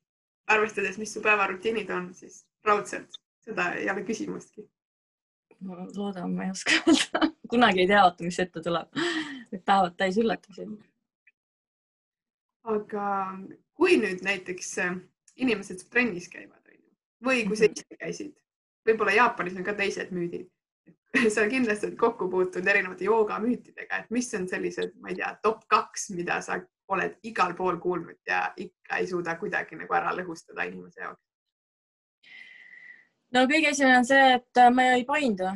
arvestades, mis su päevarutiinid on, siis raudselt seda ei ole küsimustki. ma loodan, ma ei oska öelda kunagi ei tea, vaata, mis ette tuleb need päevad täis üllatusi. aga kui nüüd näiteks äh, inimesed trennis käivad või kui sa mhm. ise käisid, võib-olla Jaapanis on ka teised müüdid. sa kindlasti oled kokku puutunud erinevate joogamüütidega, et mis on sellised, ma ei tea, top kaks, mida sa oled igal pool kuulnud ja ikka ei suuda kuidagi nagu ära lõhustada inimese jaoks? No kõige esimene on see, et ma ei paindu.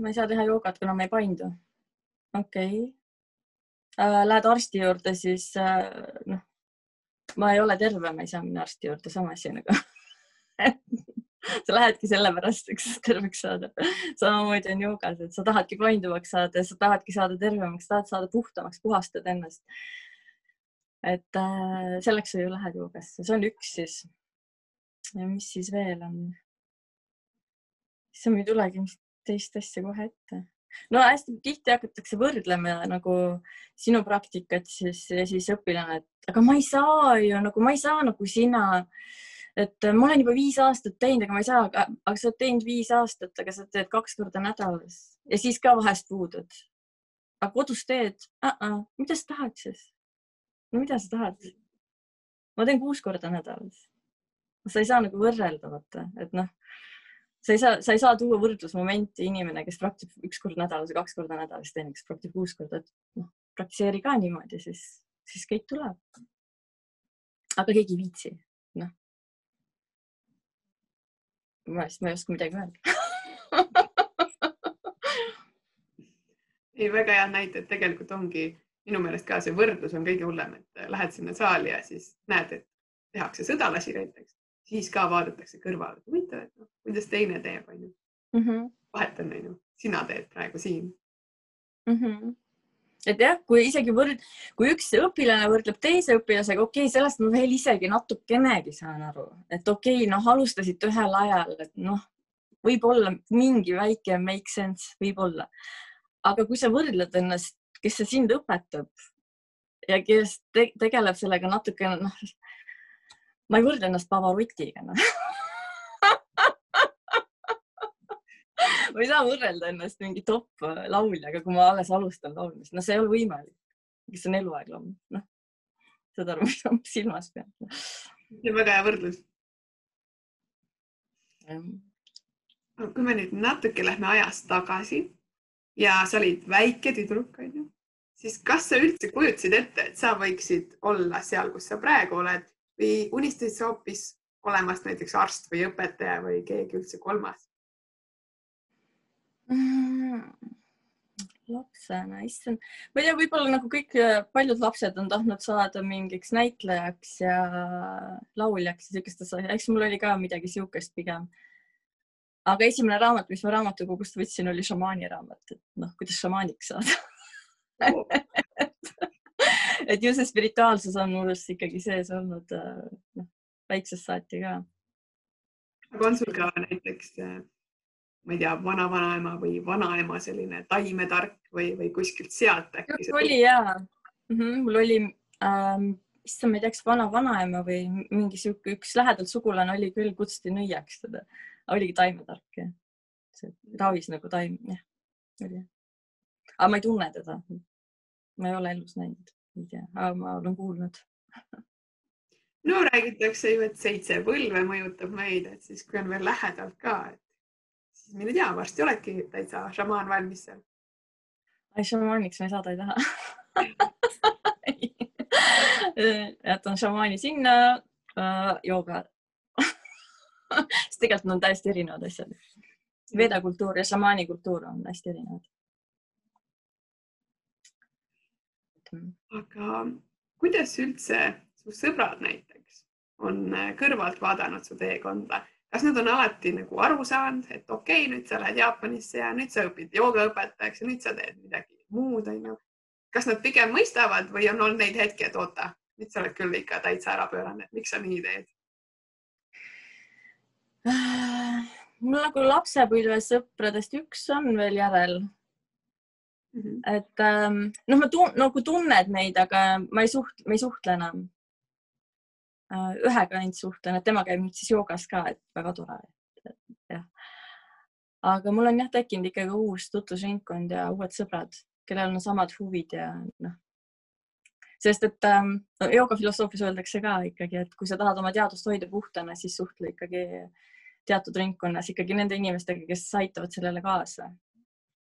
ma ei saa teha joogat, kuna ma ei paindu. okei okay äh, lähed arsti juurde, siis äh, noh, ma ei ole terve, ma ei saa minna arsti juurde, sama asi nagu sa lähedki sellepärast, eks terveks saada. samamoodi on joogas, et sa tahadki painduvaks saada, sa tahadki saada tervemaks, tahad saada puhtamaks, puhastada ennast. et äh, selleks sa ju lähed joogasse, see on üks siis. ja mis siis veel on? Issand, mul ei tulegi teist asja kohe ette no hästi tihti hakatakse võrdlema nagu sinu praktikat siis ja siis õpilane, et aga ma ei saa ju nagu, ma ei saa nagu sina. et ma olen juba viis aastat teinud, aga ma ei saa, aga sa oled teinud viis aastat, aga sa teed kaks korda nädalas ja siis ka vahest puudud. aga kodus teed uh, -uh. mida sa tahad siis? no mida sa tahad? ma teen kuus korda nädalas. sa ei saa nagu võrrelda, vaata, et noh sa ei saa, sa ei saa tuua võrdlusmomenti inimene, kes praktiseb üks kord nädalas või kaks korda nädalas, teine, kes praktiseb kuus korda, et noh, praktiseeri ka niimoodi, siis, siis kõik tuleb. aga keegi ei viitsi, noh. ma vist, ma ei oska midagi öelda ei, väga head näited, tegelikult ongi minu meelest ka see võrdlus on kõige hullem, et lähed sinna saali ja siis näed, et tehakse sõdalasi näiteks, siis ka vaadatakse kõrvale, huvitav, et noh, kuidas teine teeb, onju. Mhm. vahet on, onju, sina teed praegu siin. Mhm. et jah, kui isegi võrd-, kui üks õpilane võrdleb teise õpilasega, okei okay,, sellest ma veel isegi natukenegi saan aru, et okei okay,, noh, alustasite ühel ajal, et noh, võib-olla mingi väike make sense, võib-olla. aga kui sa võrdled ennast, kes see sind õpetab ja kes te tegeleb sellega natukene, noh, ma ei võrdle ennast Pavarutiga no. ma ei saa võrrelda ennast mingi top lauljaga, kui ma alles alustan laulmist, no see ei ole võimalik, kes on eluaeg laulnud, noh. saad aru, mis ma silmas pean? see on väga hea võrdlus. kui me nüüd natuke lähme ajas tagasi ja sa olid väike tüdruk, onju, siis kas sa üldse kujutasid ette, et sa võiksid olla seal, kus sa praegu oled või unistasid sa hoopis olemast näiteks arst või õpetaja või keegi üldse kolmas? Mm, lapsena, issand, ma ei tea, võib-olla nagu kõik paljud lapsed on tahtnud saada mingiks näitlejaks ja lauljaks ja siukestes asjades, eks mul oli ka midagi siukest pigem. aga esimene raamat, mis ma raamatukogust võtsin, oli šamaani raamat, et noh, kuidas šamaaniks saada oh. et ju see spirituaalsus on minus ikkagi sees olnud noh, väiksest saati ka. aga on sul ka näiteks ma ei tea, vanavanaema või vanaema selline taimetark või, või kuskilt sealt äkki? oli ja mm, -hmm. mul oli ähm,, issand, ma ei tea, kas vana-vanaema või mingi sihuke üks lähedalt sugulane oli küll, kutsuti nõiaks teda, oligi taimetark jah. see ravis nagu taim, jah, oli. aga ma ei tunne teda. ma ei ole elus näinud, ei tea, aga ma olen kuulnud no räägitakse ju, et seitse põlve mõjutab meid, et siis kui on veel lähedalt ka, et siis mine tea, varsti oledki täitsa šamaan valmis seal. ai, šamaaniks ma ei saada ei taha jätan šamaani sinna uh,, jooga sest tegelikult nad on täiesti erinevad asjad. Veda kultuur ja šamaani kultuur on hästi erinevad. Aga kuidas üldse su sõbrad näiteks on kõrvalt vaadanud su teekonda kas nad on alati nagu aru saanud, et okei okay,, nüüd sa lähed Jaapanisse ja nüüd sa õpid joogaõpetajaks ja nüüd sa teed midagi muud, onju. kas nad pigem mõistavad või on olnud neid hetki, et oota, nüüd sa oled küll ikka täitsa ära pööranud, et miks sa nii teed? mul nagu lapsepõlves sõpradest üks on veel järel mm. -hmm. et ähm, noh, ma tun nagu tunned neid, aga ma ei suht-, me ei suhtle enam Äh, ühega ainult suhtlen, et tema käib nüüd siis joogas ka, et väga tore. jah. aga mul on jah tekkinud ikkagi uus tutvusringkond ja uued sõbrad, kellel on samad huvid ja noh, sest et ähm, no, joogafilosoofias öeldakse ka ikkagi, et kui sa tahad oma teadust hoida puhtana, siis suhtle ikkagi teatud ringkonnas ikkagi nende inimestega, kes aitavad sellele kaasa.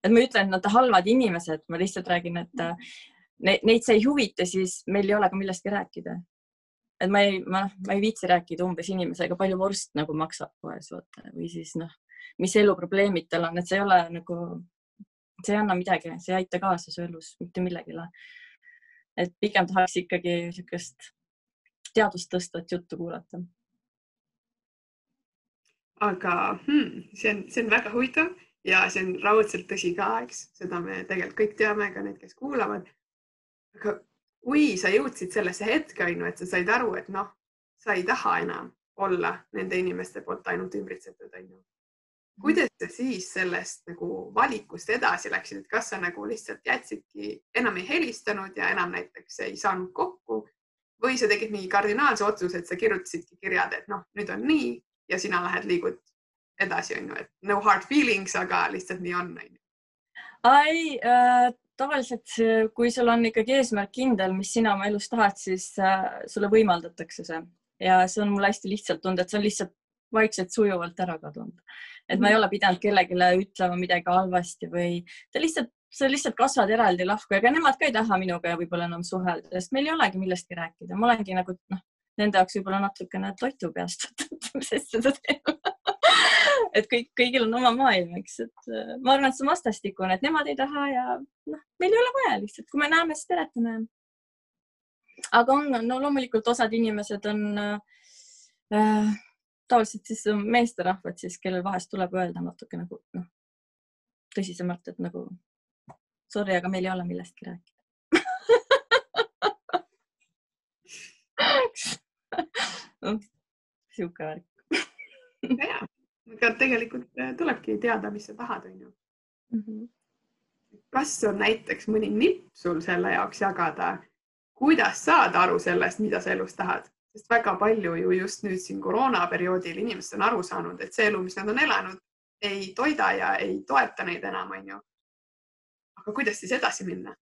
Et ma ei ütle, et nad halvad inimesed, ma lihtsalt räägin, et äh, neid, neid see ei huvita, siis meil ei ole ka millestki rääkida et ma ei, ma, ma ei viitsi rääkida umbes inimesega, palju vorst nagu maksab poes vaata või siis noh, mis eluprobleemid tal on, et see ei ole nagu, see ei anna midagi, see ei aita kaasa su elus mitte millegile. et pigem tahaks ikkagi niisugust teadust tõstvat juttu kuulata. aga hmm, see on, see on väga huvitav ja see on raudselt tõsi ka, eks, seda me tegelikult kõik teame, ka need, kes kuulavad. aga kui sa jõudsid sellesse hetke, on ju, et sa said aru, et noh, sa ei taha enam olla nende inimeste poolt ainult ümbritsetud, on ju. kuidas sa siis sellest nagu valikust edasi läksid, et kas sa nagu lihtsalt jätsidki, enam ei helistanud ja enam näiteks ei saanud kokku või sa tegid mingi kardinaalse otsuse, et sa kirjutasidki kirjad, et noh, nüüd on nii ja sina lähed, liigud edasi, on ju, et no hard feelings, aga lihtsalt nii on, on ju. ai äh,, tavaliselt, kui sul on ikkagi eesmärk kindel, mis sina oma elus tahad, siis äh, sulle võimaldatakse see ja see on mul hästi lihtsalt tulnud, et see on lihtsalt vaikselt sujuvalt ära kadunud. et ma ei mhm. ole pidanud kellelegi ütlema midagi halvasti või ta lihtsalt, sa lihtsalt kasvad eraldi lahku, ega nemad ka ei taha minuga võib-olla enam suhelda, sest meil ei olegi millestki rääkida, ma olengi nagu noh, nende jaoks võib-olla natukene toitu peast, sest seda teeb et kõik, kõigil on oma maailm, eks, et äh, ma arvan, et see on vastastikune, et nemad ei taha ja noh, meil ei ole vaja lihtsalt, kui me näeme, siis teletame. aga on, no loomulikult osad inimesed on äh, tavaliselt siis meesterahvad siis, kellel vahest tuleb öelda natuke nagu noh, tõsisemalt, et nagu sorry, aga meil ei ole millestki rääkida sihuke värk. ja, aga tegelikult äh, tulebki teada, mis sa tahad, onju. Mhm. kas on näiteks mõni nipp sul selle jaoks jagada, kuidas saada aru sellest, mida sa elus tahad, sest väga palju ju just nüüd siin koroonaperioodil inimesed on aru saanud, et see elu, mis nad on elanud, ei toida ja ei toeta neid enam, onju. aga kuidas siis edasi minna?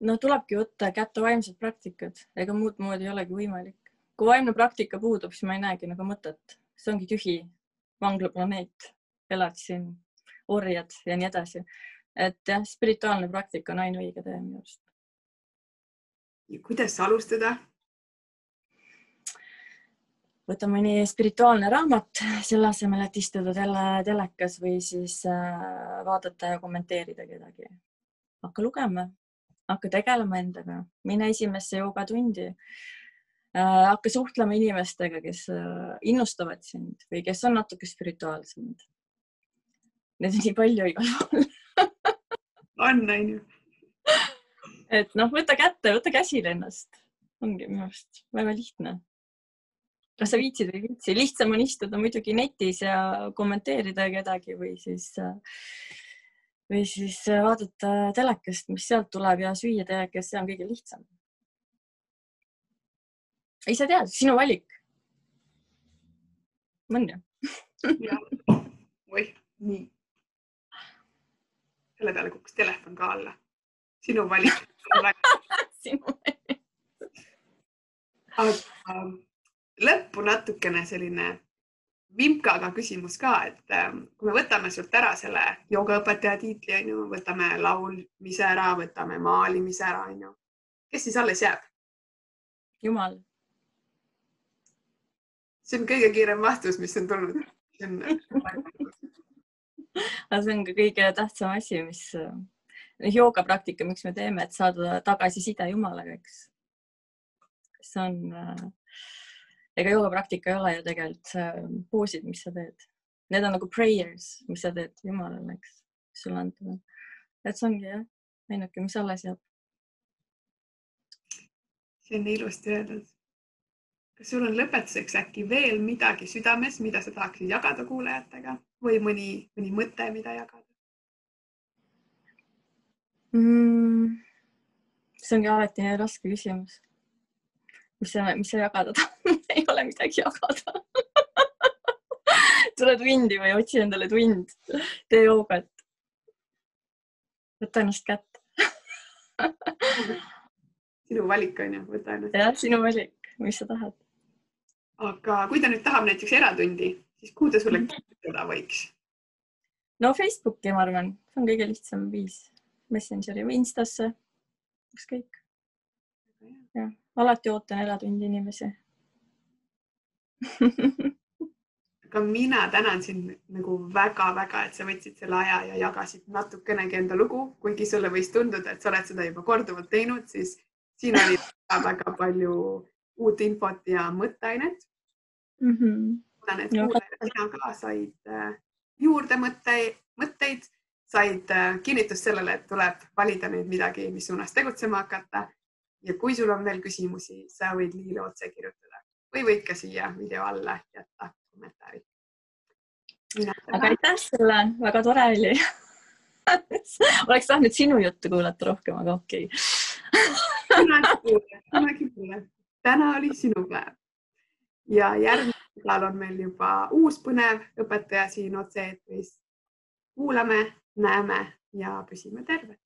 no tulebki võtta kätte vaimsed praktikad, ega muud moodi ei olegi võimalik. kui vaimne praktika puudub, siis ma ei näegi nagu mõtet, see ongi tühi vanglaplaneet, elad siin, orjad ja nii edasi. et jah, spirituaalne praktika on ainuõige tee minu arust. kuidas alustada? võta mõni spirituaalne raamat selle asemel, et istuda tele, telekas või siis äh, vaadata ja kommenteerida kedagi. hakka lugema, hakka tegelema endaga, mine esimesse joogatundi. Hakka suhtlema inimestega, kes äh, innustavad sind või kes on natuke spirituaalsemad. Neid on nii palju igal pool on, on ju. et noh, võta kätte, võta käsile ennast, ongi minu arust väga lihtne kas sa viitsid või ei viitsi, lihtsam on istuda muidugi netis ja kommenteerida kedagi või siis äh, või siis äh, vaadata telekast, mis sealt tuleb ja süüa telekast, see on kõige lihtsam. Ei sa tead, sinu valik. on ju? oih, nii. selle peale kukkus telefon ka alla. sinu valik sinu valik. aga lõppu natukene selline vimkaga küsimus ka, et ähm, kui me võtame sult ära selle joogaõpetaja tiitli, onju, võtame laulmise ära, võtame maalimise ära, onju, kes siis alles jääb? jumal. See on kõige kiirem vastus, mis on tulnud. see on aga see on ka kõige tähtsam asi, mis noh, joogapraktika, miks me teeme, et saada tagasiside Jumalaga, eks. see on äh, ega joogapraktika ei ole ju tegelikult poosid, mis sa teed. Need on nagu prayers, mis sa teed Jumalale, eks, mis sulle antud on. et see ongi jah, ainuke, mis alles jääb. see on ilusti öeldud. Kas sul on lõpetuseks äkki veel midagi südames, mida sa tahaksid jagada kuulajatega või mõni, mõni mõte, mida jagada mm,? see ongi alati nii raske küsimus mis sa, mis sa jagada tahad ei ole midagi jagada tule tundi või otsi endale tund, tee joogat. võta ennast kätte sinu valik on ju, võta ennast. jah, sinu valik, mis sa tahad. Aga kui ta nüüd tahab näiteks eratundi, siis kuhu ta sulle kirjutada võiks? no Facebooki, ma arvan, see on kõige lihtsam viis. Messengeri või Instasse, ükskõik. jah alati ootan eratundi inimesi aga mina tänan sind nagu väga-väga, et sa võtsid selle aja ja jagasid natukenegi enda lugu, kuigi sulle võis tunduda, et sa oled seda juba korduvalt teinud, siis siin oli väga-väga palju uut infot ja mõtteainet mm. -hmm. loodan, et kuulajad sina ka said äh, juurde mõtte, mõtteid, said äh, kinnitust sellele, et tuleb valida nüüd midagi, mis suunas tegutsema hakata ja kui sul on veel küsimusi, sa võid Liile otse kirjutada või võid ka siia video alla jätta kommentaari. aga aitäh sulle, väga tore oli oleks tahtnud sinu juttu kuulata rohkem, aga okei okay. kunagi pole, täna oli sinu päev ja järgmisel nädalal on meil juba uus põnev õpetaja siin otse-eetris. kuulame, näeme ja püsime terved.